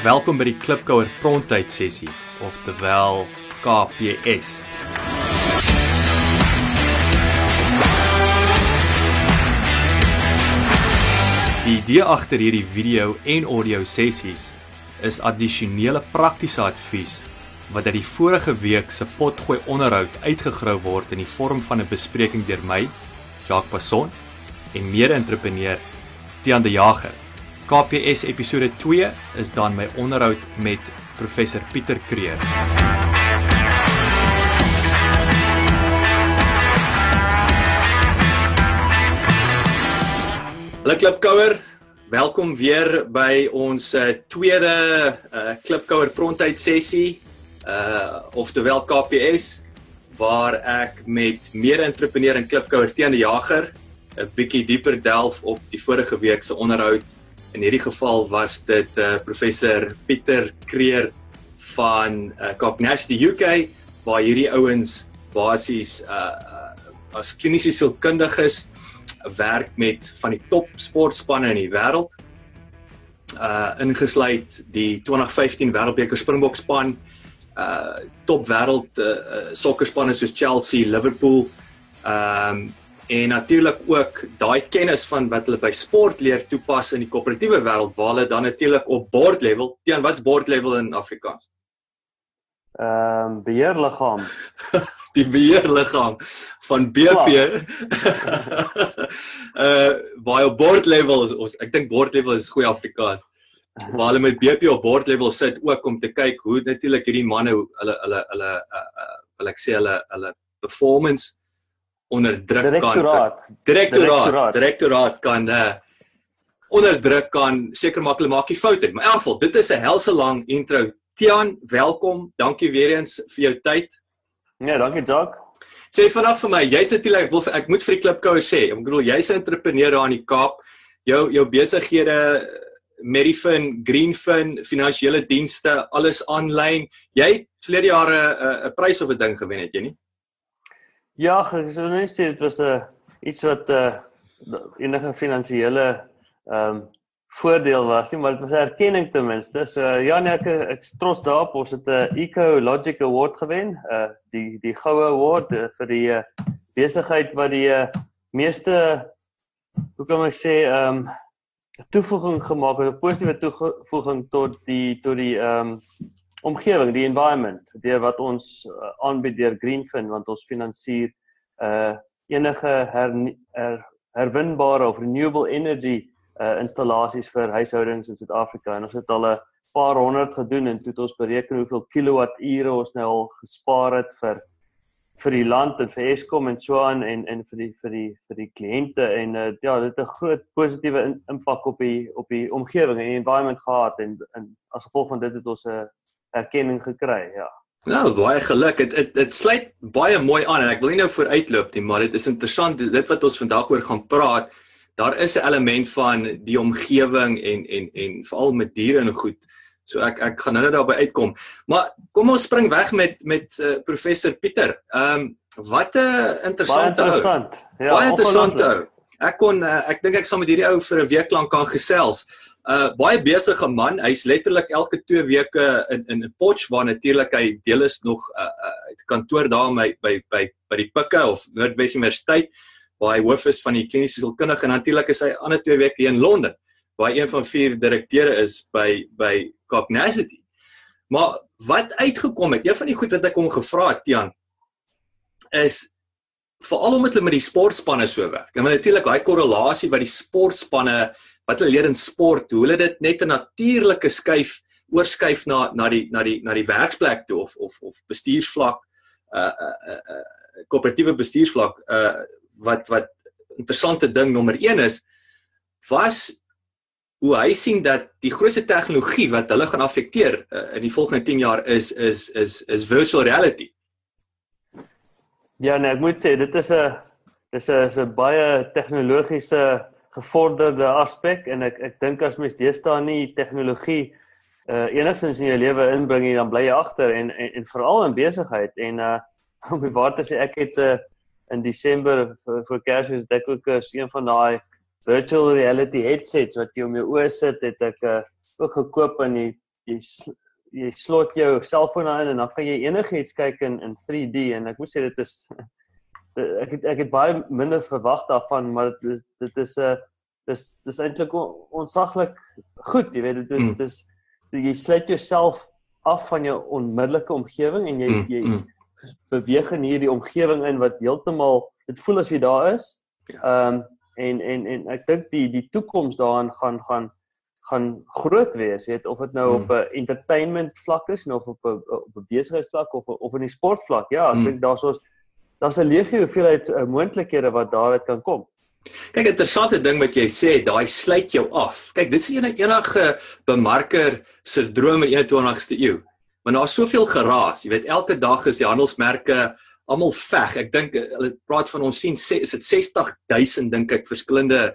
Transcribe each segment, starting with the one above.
Welkom by die Klipkouer Prontyd sessie, oftewel KPS. Die idee agter hierdie video en audio sessies is addisionele praktiese advies wat uit die vorige week se potgooi onderhoud uitgegrou word in die vorm van 'n bespreking deur my, Jacques Passon, en mede-entrepreneur Tiaan de Jager. KPS episode 2 is dan my onderhoud met professor Pieter Kreer. Hallo Klipkouer, welkom weer by ons uh, tweede uh, Klipkouer prontyd sessie, uh oftewel KPS waar ek met mede-entrepreneur en Klipkouer Tiaan de Jager 'n bietjie dieper delf op die vorige week se onderhoud In hierdie geval was dit uh, professor Pieter Kreer van uh, Cognas die UK waar hierdie ouens basies uh, as kliniese sielkundiges werk met van die top sportspanne in die wêreld. Uh ingesluit die 2015 Wêreldbeker Springbokspan, uh top wêreld uh, sokkerspanne soos Chelsea, Liverpool, ehm um, en natuurlik ook daai kennis van wat hulle by sport leer toepas in die koöperatiewe wêreld waar hulle dan natuurlik op board level, teen wat's board level in Afrikaans? Ehm um, beheerliggaam. die beheerliggaam van BP. uh waar op board level is ons ek dink board level is goeie Afrikaans. Waar hulle met BP op board level sit ook om te kyk hoe natuurlik hierdie manne hulle hulle hulle uh, uh, wil ek sê hulle hulle performance onder druk direktoraat. kan direktoraat. Direktoraat kan uh onder druk kan seker maak hulle maak nie foute maar in elk geval dit is 'n helse lang intro. Tian welkom. Dankie weer eens vir jou tyd. Ja dankie Jock sê vanaf vir my jy's natuurlik ek wil ek moet vir die klipkoue sê ek bedoel jy's 'n entrepreneur daar in die Kaap. Jou jou besighede Merifin, Greenfin, finansiële dienste, alles aanlyn. Jy het verlede jare 'n 'n prys of 'n ding gewen het jy nie? Ja, ek sou net sê dit was 'n uh, iets wat 'n uh, enige finansiële ehm um, voordeel was nie, maar dit was 'n erkenning ten minste. So ja, nee, ek ek trots daarop. Ons het 'n uh, Eco Logic Award gewen, uh die die goue award uh, vir die uh, besigheid wat die uh, meeste hoe kan ek sê ehm um, toevoeging gemaak het, 'n positiewe toevoeging tot die tot die ehm um, omgewing, die environment, deur wat ons uh, aanbied deur Greenfin want ons finansier uh enige her, her, herwinbare of renewable energy uh installasies vir huishoudings in Suid-Afrika. En ons het al 'n paar honderd gedoen en toe het ons bereken hoeveel kilowatture ons nou al gespaar het vir vir die land en vir Eskom en so aan en en vir die vir die vir die kliënte. En uh, ja dit het 'n groot positiewe in, impak op die op die omgewing en die environment gehad. En en as gevolg van dit het ons 'n erkenning gekry, ja. Nou, baie geluk. Dit dit sluit baie mooi aan en ek wil nie nou vooruitloop nie, maar dit is interessant dit wat ons vandag oor gaan praat. Daar is 'n element van die omgewing en en en veral met diere en goed. So ek ek gaan nou-nou daarby uitkom. Maar kom ons spring weg met met uh, professor Pieter. Ehm um, wat 'n interessante baie interessant. Ja, baie interessant. Ek kon uh, ek dink ek sal met hierdie ou vir 'n week lank kan gesels uh baie besige man. Hy's letterlik elke 2 weke in in 'n potch waar natuurlik hy deel is nog 'n uh, uh, kantoor daar by by by by die Pikke of Noordwes Universiteit waar hy hoof is van die kliniese sielkundige en natuurlik is hy ander 2 weke in Londen waar hy een van vier direkteure is by by Cognacity. Maar wat uitgekom het, een van die goed wat ek hom gevra het, Tian, is veral omdat hulle met die sportspanne so werk. En natuurlik daai korrelasie wat die sportspanne wat hulle leer in sport, hoe hulle dit net 'n natuurlike skuif oorskuif na na die na die na die werksplek toe of of of bestuursvlak uh uh uh koöperatiewe bestuursvlak uh wat wat interessante ding nommer 1 is was hoe hy sien dat die grootste tegnologie wat hulle gaan affekteer uh, in die volgende 10 jaar is is is is virtual reality. Ja, nee, ek moet sê dit is 'n dis 'n 'n baie tegnologiese gevorderde aspek en ek ek dink as mens deesdae nie tegnologie uh enigstens in jou lewe inbring nie dan bly jy agter en en, en veral in besigheid en uh om die waar te sê ek het uh, in Desember vir, vir Kersfees dit ook is een van daai virtual reality headsets wat jy om jou oë sit het ek uh, ook gekoop en die jy jy slot jou selfoon aan en dan kan jy enigiets kyk in in 3D en ek moet sê dit is ek het ek het baie minder verwag daarvan maar dit is dit is 'n uh, dis dis eintlik onsaglik goed jy weet dit is mm. dis jy sluit jouself af van jou onmiddellike omgewing en jy mm. jy mm. beweeg in hierdie omgewing in wat heeltemal dit voel as jy daar is ja. ehm um, en en en ek dink die die toekoms daarin gaan gaan gaan groot wees, weet of dit nou mm. op 'n entertainment vlak is of op 'n op 'n besigheidsvlak of of in die sportvlak. Ja, ek mm. dink daar's ons daar's 'n legio hoeveelheid uh, moontlikhede wat daaruit kan kom. Kyk, interessante ding wat jy sê, daai sluit jou af. Kyk, dit is enige enige bemarker se droom in 21ste eeu. Want daar's soveel geraas, jy weet, elke dag is die handelsmerke almal veg. Ek dink hulle praat van ons sien is dit 60000 dink ek verskillende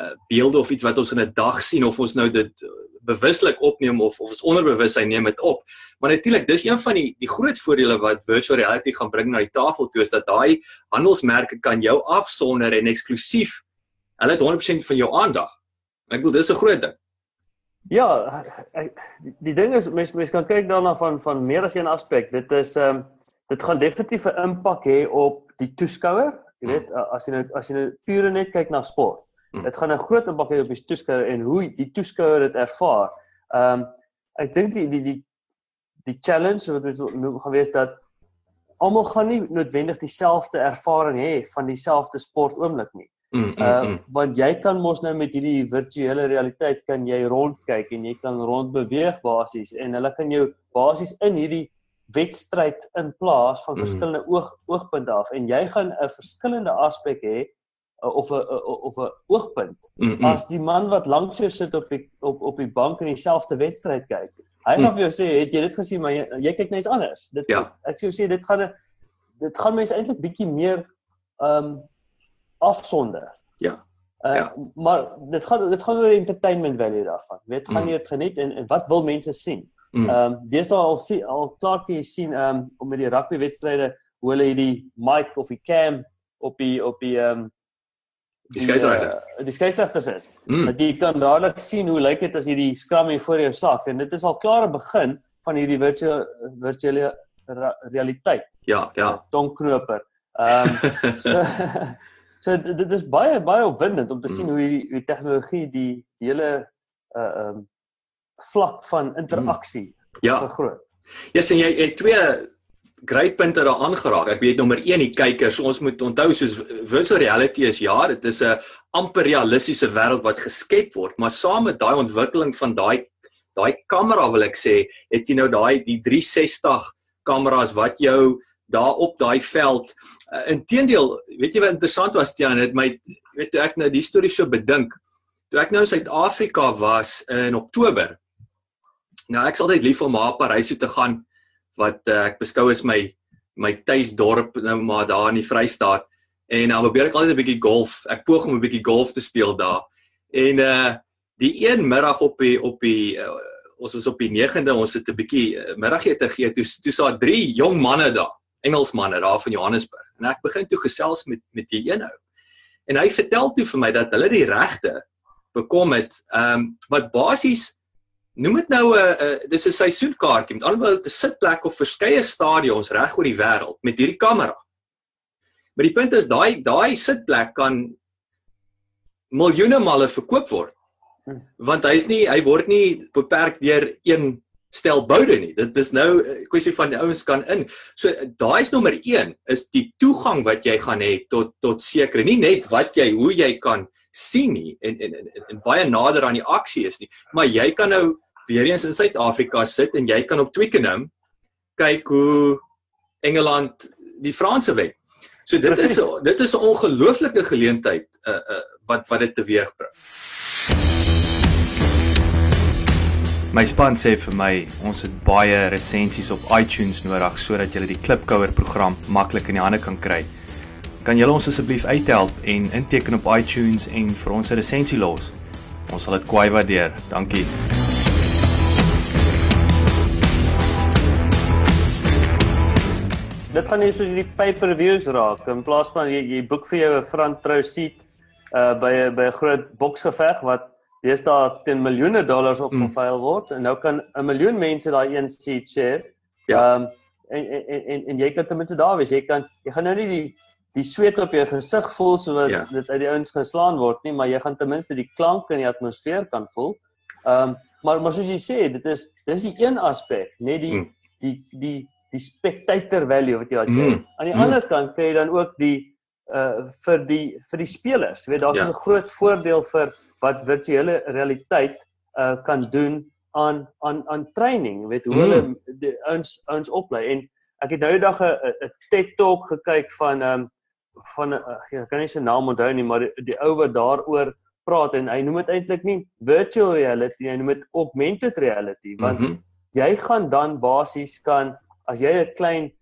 uh, beelde of iets wat ons in 'n dag sien of ons nou dit uh, bewuslik opneem of of ons onderbewussyn neem dit op. Maar natuurlik, dis een van die die groot voordele wat virtual reality gaan bring na die tafel toe is dat daai handelsmerke kan jou afsonder en eksklusief hulle het 100% van jou aandag. Ek bedoel dis 'n groot ding. Ja, ek, die ding is mense mense kan kyk daarna van van meer as een aspek. Dit is ehm um, dit gaan definitief 'n impak hê op die toeskouer. Jy weet, hmm. as jy nou as jy nou pure net kyk na sport. Hmm. Dit gaan 'n groot impak hê op die toeskouer en hoe die toeskouer dit ervaar. Ehm um, ek dink die die die die challenge wat dit nou gaan wees dat almal gaan nie noodwendig dieselfde ervaring hê van dieselfde sport oomblik nie. Ehm mm, mm, uh, mm. want jy kan mos nou met hierdie virtuele realiteit kan jy rondkyk en jy kan rond beweeg basies en hulle kan jou basies in hierdie wedstryd in plaas van mm. verskillende oog oogpunte af en jy gaan 'n verskillende aspek hê of 'n uh, of 'n oogpunt mm -hmm. as die man wat langs jou sit op die op op die bank in dieselfde wedstryd kyk. Hy gaan mm. vir jou sê, "Het jy dit gesien, maar jy, jy kyk net iets anders." Dit ja. ek sê sê dit gaan dit gaan mense eintlik bietjie meer ehm um, afsonder. Ja. Uh, ja. maar dit gaan dit gaan oor entertainment value daarvan. Weet gaan mm. jy dit geniet en, en wat wil mense sien? Mm. Ehm um, dis daar al sien al klaar jy sien ehm um, om met die rugby wedstryde hoe hulle hierdie mic of die cam op die op die ehm um, die skeieregter. Uh, die skeieregter sê. Mm. Dat jy kan dadelik sien hoe lyk dit as jy die skram hier voor jou sak en dit is al klaar 'n begin van hierdie virtuele virtuele realiteit. Ja, ja. Donknoper. Ehm um, so, so dit is baie baie opwindend om te mm. sien hoe hierdie hoe tegnologie die, die hele uh ehm um, vlak van interaksie mm. ja. vergroot. Ja, sien jy jy twee great punte daar aangeraak. Ek weet nommer 1 die kykers, ons moet onthou soos virtual reality is ja, dit is 'n amper realistiese wêreld wat geskep word, maar saam met daai ontwikkeling van daai daai kamera wil ek sê, het jy nou daai die 360 kameras wat jou daar op daai veld uh, inteendeel, weet jy wat interessant was Tiaan, dit my weet ek nou die storie so bedink. Toe ek nou in Suid-Afrika was in Oktober. Nou ek's altyd lief om na Parys toe te gaan wat uh, ek beskou as my my tuisdorp nou maar daar in die Vrystaat en dan probeer ek altyd 'n bietjie golf. Ek poog om 'n bietjie golf te speel daar. En uh die een middag op die op die uh, ons was op die 9de, ons het 'n bietjie uh, middagete gegee. Toe toe sa drie jong manne daar, Engelsmanne daar van Johannesburg. En ek begin toe gesels met met die een ou. En hy vertel toe vir my dat hulle die regte bekom het ehm um, wat basies Noem dit nou 'n uh, uh, dis 'n seisoenkaartjie met alhoewel dit 'n sitplek of verskeie stadions reg oor die wêreld met hierdie kamera. Maar die punt is daai daai sitplek kan miljoene male verkoop word. Hm. Want hy is nie hy word nie beperk deur een stel boude nie. Dit is nou 'n kwessie van die ouens kan in. So daai is nommer 1 is die toegang wat jy gaan hê tot tot sekere nie net wat jy hoe jy kan sien nie en en en, en baie nader aan die aksie is nie, maar jy kan nou weer eens in Suid-Afrika sit en jy kan op Twickenham kyk hoe Engeland die Franse wen. So dit is dit is 'n ongelooflike geleentheid uh uh wat wat dit teweegbring. My span sê vir my ons het baie resensies op iTunes nodig sodat jy die Klipkouer program maklik in die hande kan kry. Kan julle ons asseblief uithelp en inteken op iTunes en vir ons 'n resensie los? Ons sal dit kwai waardeer. Dankie. dit gaan nie soos die pay-per-views raak in plaas van jy, jy boek vir jou 'n front row seat uh by 'n by 'n groot boksgeveg wat daar teen miljoene dollars op Mm. geveil word en nou kan 'n miljoen mense daai een seat share. Ja. Ehm en, en en en jy kan ten minste daar wees. Jy kan jy gaan nou nie die die sweet op jou gesig voel sodat Ja. dit uit die ouens geslaan word nie, maar jy gaan ten minste die klank in die atmosfeer kan voel. Ehm um, maar maar soos jy sê, dit is dis die een aspek, net die Mm. die die die spectator value wat jy het. Mm. Aan die Mm. ander kant kry jy dan ook die uh vir die vir die spelers. Jy weet daar's Ja. 'n groot voordeel vir wat virtuele realiteit uh kan doen aan aan aan training, weet hoe Mm. hulle die ouens ouens oplei en ek het nou die dag 'n 'n TED Talk gekyk van ehm um, van 'n uh, ja, ek kan nie sy naam onthou nie, maar die, die ou wat daaroor praat en hy noem dit eintlik nie virtual reality, hy noem dit augmented reality want Mhm. jy gaan dan basies kan as jy 'n klein 'n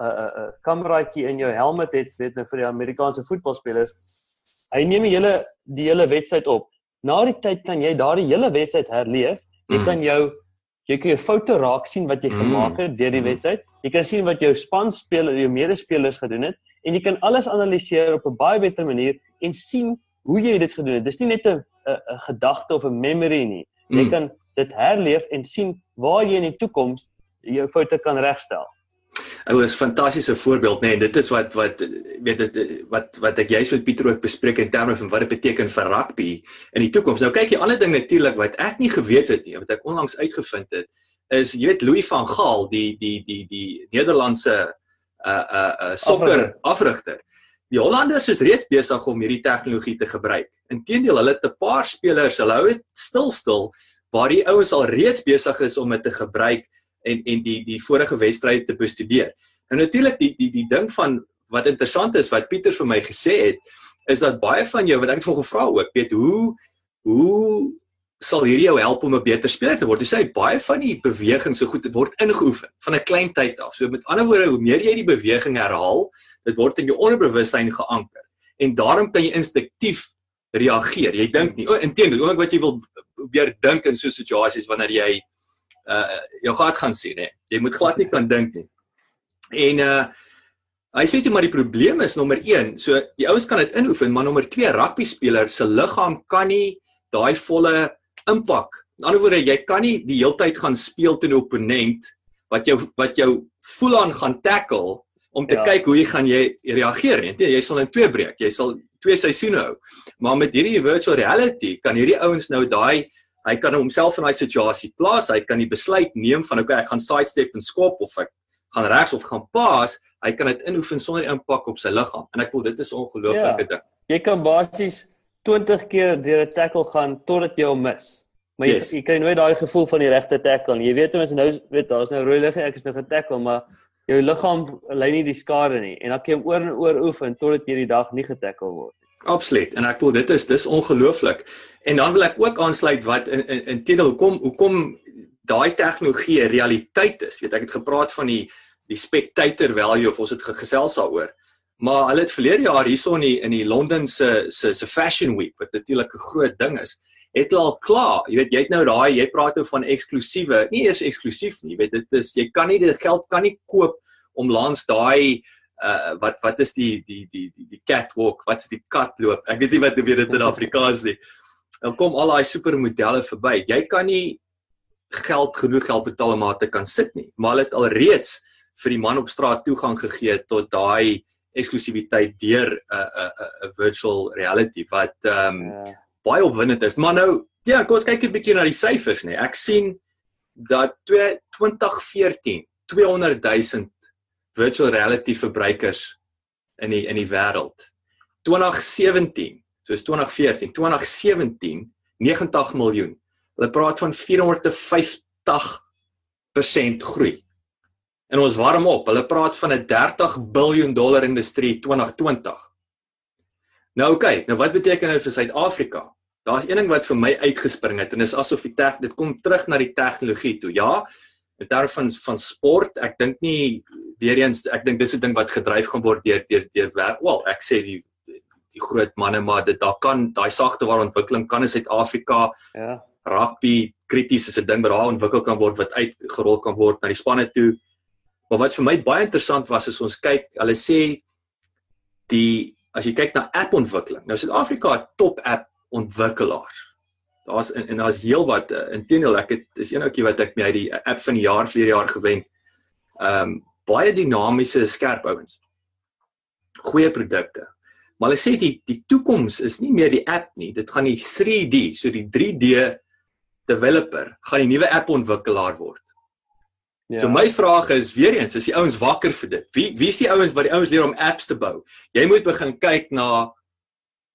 uh, 'n uh, kameraatjie in jou helmet het, weet nou vir die Amerikaanse voetbalspelers, hy neem die hele die hele wedstryd op. Na die tyd kan jy daardie hele wedstryd herleef. Jy Mhm. kan jou jy kan jou foute raak sien wat jy Mhm. gemaak het deur die Mhm. wedstryd. Jy kan sien wat jou spanspeler, jou medespelers gedoen het en jy kan alles analiseer op 'n baie beter manier en sien hoe jy dit gedoen het. Dis nie net 'n 'n 'n gedagte of 'n memory nie. Jy Mm. kan dit herleef en sien waar jy in die toekoms jou foute kan regstel. Dit was 'n fantastiese voorbeeld nê nee, en dit is wat wat weet dit wat wat ek juis met Pieter ook bespreek in terme van wat dit beteken vir rugby in die toekoms. Nou kyk jy ander ding natuurlik wat ek nie geweet het nie, wat ek onlangs uitgevind het, is jy weet Louis van Gaal, die die die die Nederlandse uh uh uh sokker afrigter. Die Hollanders is reeds besig om hierdie tegnologie te gebruik. Inteendeel, hulle het 'n paar spelers, hulle hou dit stil stil waar die ouens al reeds besig is om dit te gebruik en en die die vorige wedstryd te bestudeer. Nou natuurlik die die die ding van wat interessant is wat Pieter vir my gesê het is dat baie van jou wat ek het vir hom gevra ook, weet hoe hoe sal hierdie jou help om 'n beter speler te word? Jy sê baie van die beweging so goed word ingeoefen van 'n klein tyd af. So met ander woorde, hoe meer jy die beweging herhaal, dit word in jou onderbewussyn geanker. En daarom kan jy instinktief reageer. Jy dink nie, o, inteendeel, oomblik wat jy wil weer dink in so situasies wanneer jy uh jou gat gaan sien hè. Jy moet glad nie kan dink nie. En uh hy sê toe maar die probleem is nommer 1, so die ouens kan dit inoefen, maar nommer 2, rugby speler se liggaam kan nie daai volle impak. In ander woorde, jy kan nie die heeltyd gaan speel teen 'n opponent wat jou wat jou voel aan gaan tackle om te Ja. kyk hoe jy gaan jy reageer nie. Jy sal in twee breek. Jy sal twee seisoene hou. Maar met hierdie virtual reality kan hierdie ouens nou daai hy kan homself in daai situasie plaas. Hy kan die besluit neem van okay, ek gaan sidestep en skop of ek gaan regs of gaan paas. Hy kan dit inoefen sonder impak op sy liggaam. En ek voel dit is ongelooflike Ja. ding. Jy kan basies 20 keer deur 'n tackle gaan totdat jy hom mis. Maar jy, Yes. jy kry nooit daai gevoel van die regte tackle nie. Jy weet minste nou weet daar's nou rooi lig en ek is nou getackle, maar jou liggaam lei nie die skade nie en dan kan jy hom oor en oor oefen totdat jy die dag nie getackle word. Absoluut. En ek voel dit is dis ongelooflik. En dan wil ek ook aansluit wat in in, in Tedel hoekom hoekom daai tegnologie 'n realiteit is. Weet ek het gepraat van die die spectator value of ons het gesels daaroor. Maar hulle het verlede jaar hierso in die in die Londen se se se Fashion Week wat natuurlik 'n groot ding is, het hulle al klaar. Jy weet jy het nou daai jy praat oor van eksklusiewe, nie eers eksklusief nie. Jy weet dit is jy kan nie dit geld kan nie koop om langs daai uh wat wat is die die die die, die catwalk, wat's die katloop? Ek weet nie wat weer dit in Afrikaans nie. Dan kom al daai supermodelle verby. Jy kan nie geld genoeg geld betaal om daar te kan sit nie. Maar hulle het al reeds vir die man op straat toegang gegee tot daai eksklusiwiteit deur 'n 'n 'n virtual reality wat ehm um, Ja. baie opwindend is. Maar nou, ja, kom ons kyk 'n bietjie na die syfers nê. Ek sien dat 2014 200 000 virtual reality verbruikers in die in die wêreld. 2017, soos 2014, 2017 90 miljoen. Hulle praat van 450% groei. En ons warm op. Hulle praat van 'n 30 miljard dollar industrie 2020. Nou oké, okay, nou wat beteken dit vir Suid-Afrika? Daar's een ding wat vir my uitgespring het en dis asof die teg dit kom terug na die tegnologie toe. Ja, in terme van van sport, ek dink nie weer eens ek dink dis 'n ding wat gedryf gaan word deur deur deur werk. Wel, ek sê die die groot manne maar dit daar kan daai sagte waar ontwikkeling kan in Suid-Afrika Ja. rugby krities is 'n ding wat daar ontwikkel kan word wat uitgerol kan word na die spanne toe. Maar wat vir my baie interessant was is ons kyk, hulle sê die as jy kyk na appontwikkeling. Nou Suid-Afrika het top app ontwikkelaars. Daar's en, en daar's heelwat uh, inteendeel ek het is een ouetjie wat ek my die app van die jaar vir jaar gewen. Ehm um, baie dinamiese skerp ouens. Goeie produkte. Maar hulle sê die die toekoms is nie meer die app nie, dit gaan die 3D, so die 3D developer gaan die nuwe app ontwikkelaar word. Ja. So my vraag is weer eens, is die ouens wakker vir dit? Wie wie is die ouens wat die ouens leer om apps te bou? Jy moet begin kyk na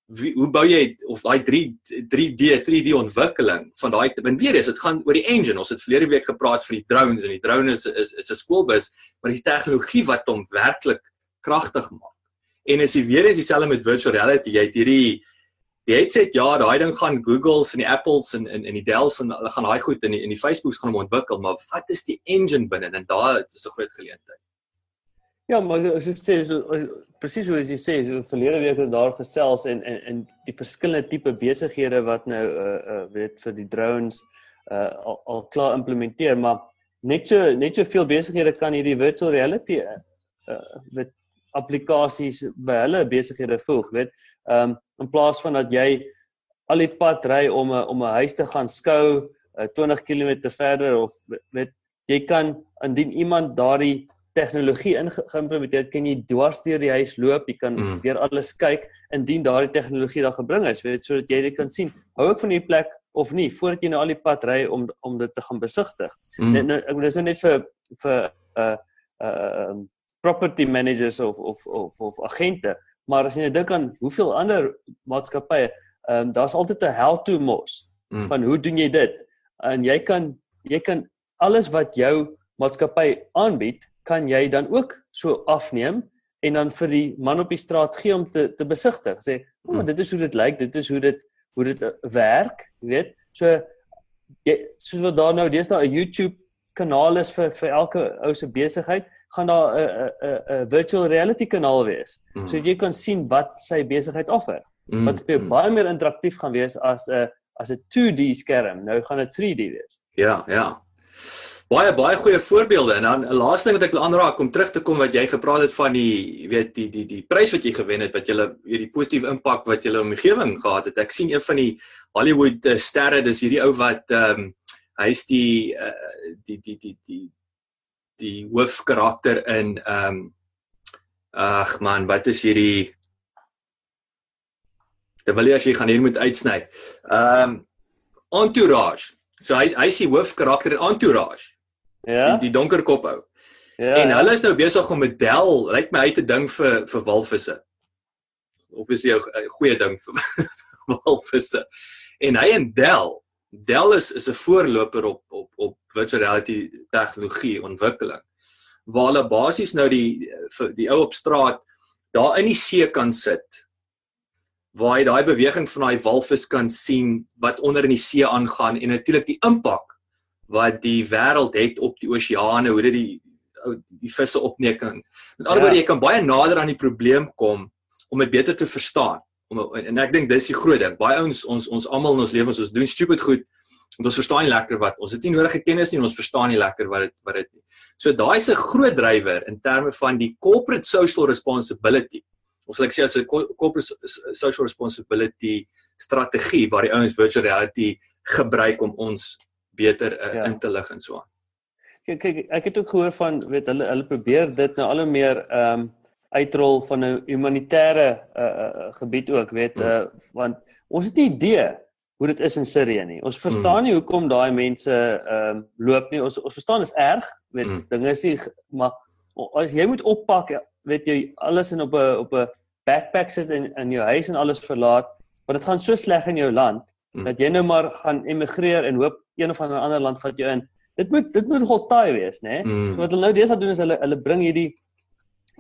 wie, hoe bou jy of daai 3 3D 3D ontwikkeling van daai en weer eens dit gaan oor die engine. Ons het verlede week gepraat van die drones en die drone is is is 'n skoolbus, maar die tegnologie wat hom werklik kragtig maak. En as jy weer is dieselfde met virtual reality, jy het hierdie die headset ja, daai ding gaan Google's en die Apple's en en en die Dell's en hulle gaan daai goed in die in die Facebook's gaan hom ontwikkel, maar wat is die engine binne en daar is 'n groot geleentheid. Ja, maar as jy sê so presies hoe jy sê, so verlede week het daar gesels en en en die verskillende tipe besighede wat nou uh uh weet vir die drones uh al, al klaar implementeer, maar net so net so veel besighede kan hierdie virtual reality uh, weet applikasies by hulle besighede voeg, weet. Ehm um, in plaas van dat jy al die pad ry om 'n om 'n huis te gaan skou uh, 20 km verder of weet jy kan indien iemand daardie tegnologie ingeïmplementeer kan jy dwars deur die huis loop, jy kan mm. deur alles kyk indien daardie tegnologie daar gebring is, weet sodat jy dit kan sien. Hou ek van hierdie plek of nie voordat jy nou al die pad ry om om dit te gaan besigtig. Mm. Net nou ek dis nou net vir vir uh, uh, um, property managers of of of of agente, maar as jy nou dink aan hoeveel ander maatskappye, ehm um, daar's altyd 'n how to mos mm. van hoe doen jy dit? En jy kan jy kan alles wat jou maatskappy aanbied, kan jy dan ook so afneem en dan vir die man op die straat gee om te te besigtig. Sê, "O, oh, dit is hoe dit lyk, dit is hoe dit hoe dit uh, werk," jy weet. So jy soos wat daar nou deesdae 'n YouTube kanaal is vir vir elke ou se besigheid, gaan daar 'n 'n 'n virtual reality kanaal wees. Mm. So jy kan sien wat sy besigheid offer. Mm. Wat vir mm. baie meer interaktief gaan wees as 'n as 'n 2D skerm. Nou gaan dit 3D wees. Ja, ja. Baie baie goeie voorbeelde en dan 'n laaste ding wat ek wil aanraak om terug te kom wat jy gepraat het van die weet die die die prys wat jy gewen het wat jy hierdie positiewe impak wat jy op die omgewing gehad het. Ek sien een van die Hollywood uh, sterre, dis hierdie ou wat ehm um, hy's die uh, die die die die die hoofkarakter in ehm um, ag man, wat is hierdie Terwyl jy as jy gaan hier moet uitsny. Ehm um, Entourage. So hy hy is die hoofkarakter in Entourage. Ja. Die, die donker kop ou. Ja. En hulle is nou besig om 'n model, lyk my uit te ding vir vir walvisse. Obviously 'n goeie ding vir walvisse. En hy en Dell Dell is is 'n voorloper op op op virtual reality tegnologie ontwikkeling. Waar hulle basies nou die die ou op straat daar in die see kan sit. Waar jy daai beweging van daai walvis kan sien wat onder in die see aangaan en natuurlik die impak wat die wêreld het op die oseane, hoe dit die die visse opneem. Met ander woorde, ja. jy kan baie nader aan die probleem kom om dit beter te verstaan om en ek dink dis die groot ding. Baie ouens ons ons almal in ons lewens ons doen stupid goed want ons verstaan nie lekker wat ons het nie nodige kennis nie en ons verstaan nie lekker wat dit wat dit nie. So daai is 'n groot drywer in terme van die corporate social responsibility. Of sal ek sê as 'n corporate social responsibility strategie waar die ouens virtual reality gebruik om ons beter uh, ja. in te lig en so aan. Kyk kyk ek het ook gehoor van weet hulle hulle probeer dit nou al hoe meer ehm um, uitrol van 'n humanitêre uh, uh, gebied ook, weet uh, want ons het nie idee hoe dit is in Sirië nie. Ons verstaan mm. nie hoekom daai mense ehm uh, loop nie. Ons ons verstaan is erg, weet mm. dinge is nie maar as jy moet oppak, weet jy alles in op 'n op 'n backpack sit in in jou huis en alles verlaat, want dit gaan so sleg in jou land mm. dat jy nou maar gaan emigreer en hoop een of ander land vat jou in. Dit moet dit moet nogal taai wees, né? Mm. So wat hulle nou deesdae doen is hulle hulle bring hierdie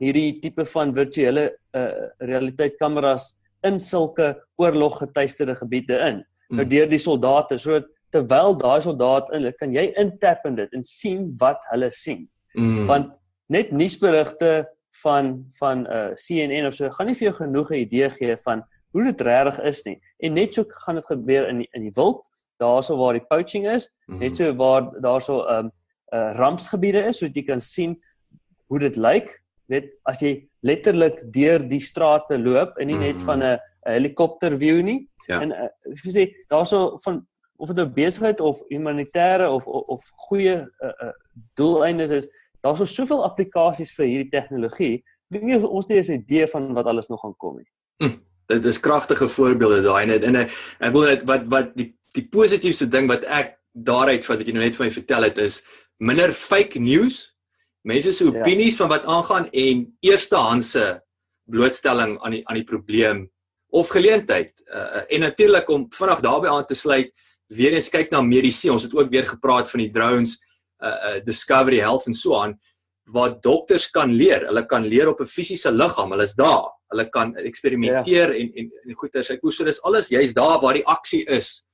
hierdie tipe van virtuele uh, realiteit kameras in sulke oorloggetuisterde gebiede in. Mm. Nou deur die soldate, so terwyl daai soldaat in, kan jy intap in dit en sien wat hulle sien. Mm. Want net nuusberigte van van uh, CNN of so gaan nie vir jou genoeg 'n idee gee van hoe dit regtig is nie. En net so gaan dit gebeur in die, in die wild, daarso waar die poaching is, mm. net so waar daarso 'n um, uh, rampsgebiede is sodat jy kan sien hoe dit lyk weet as jy letterlik deur die strate loop en nie net mm. van 'n helikopter view nie. Ja. En uh, ek sê daarso van of dit nou besigheid of humanitêre of of, of goeie uh, uh, doeleindes is, daar's so soveel applikasies vir hierdie tegnologie. Ek dink nie ons het 'n idee van wat alles nog gaan kom nie. Hm, dit is kragtige voorbeelde daai net en ek wil net wat wat die die positiefste ding wat ek daaruit wat jy nou net vir my vertel het is minder fake news. Mense se ja. opinies ja. van wat aangaan en eerstehandse blootstelling aan die aan die probleem of geleentheid. Uh, en natuurlik om vinnig daarbey aan te sluit, weer eens kyk na medisy. Ons het ook weer gepraat van die drones, uh, uh Discovery Health en so aan waar dokters kan leer. Hulle kan leer op 'n fisiese liggaam. Hulle is daar. Hulle kan eksperimenteer ja. en en en goeie sê, so dis alles juist daar waar die aksie is.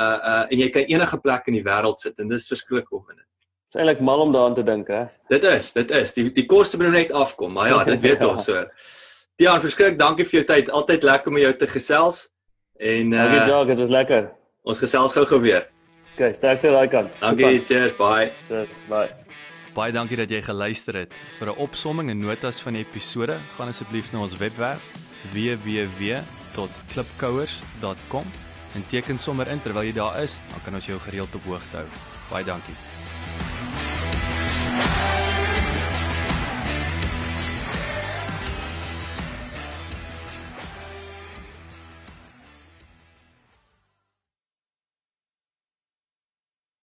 Uh uh en jy kan enige plek in die wêreld sit en dis verskriklik opwindend. Dis eintlik mal om daaraan te dink, hè. Dit is, dit is. Die die koste moet net afkom, maar ja, dit weet ons so. Tiaan, verskrik, dankie vir jou tyd. Altyd lekker om jou te gesels. En uh Dankie Jacques, dit was lekker. Ons gesels gou-gou weer. Okay, sterkte daai kant. Dankie, cheers, bye. Cheers, bye. Baie dankie dat jy geluister het. Vir 'n opsomming en notas van die episode, gaan asseblief na ons webwerf www.klipkouers.com en teken sommer in terwyl jy daar is, dan kan ons jou gereeld op hoogte hou. Baie dankie.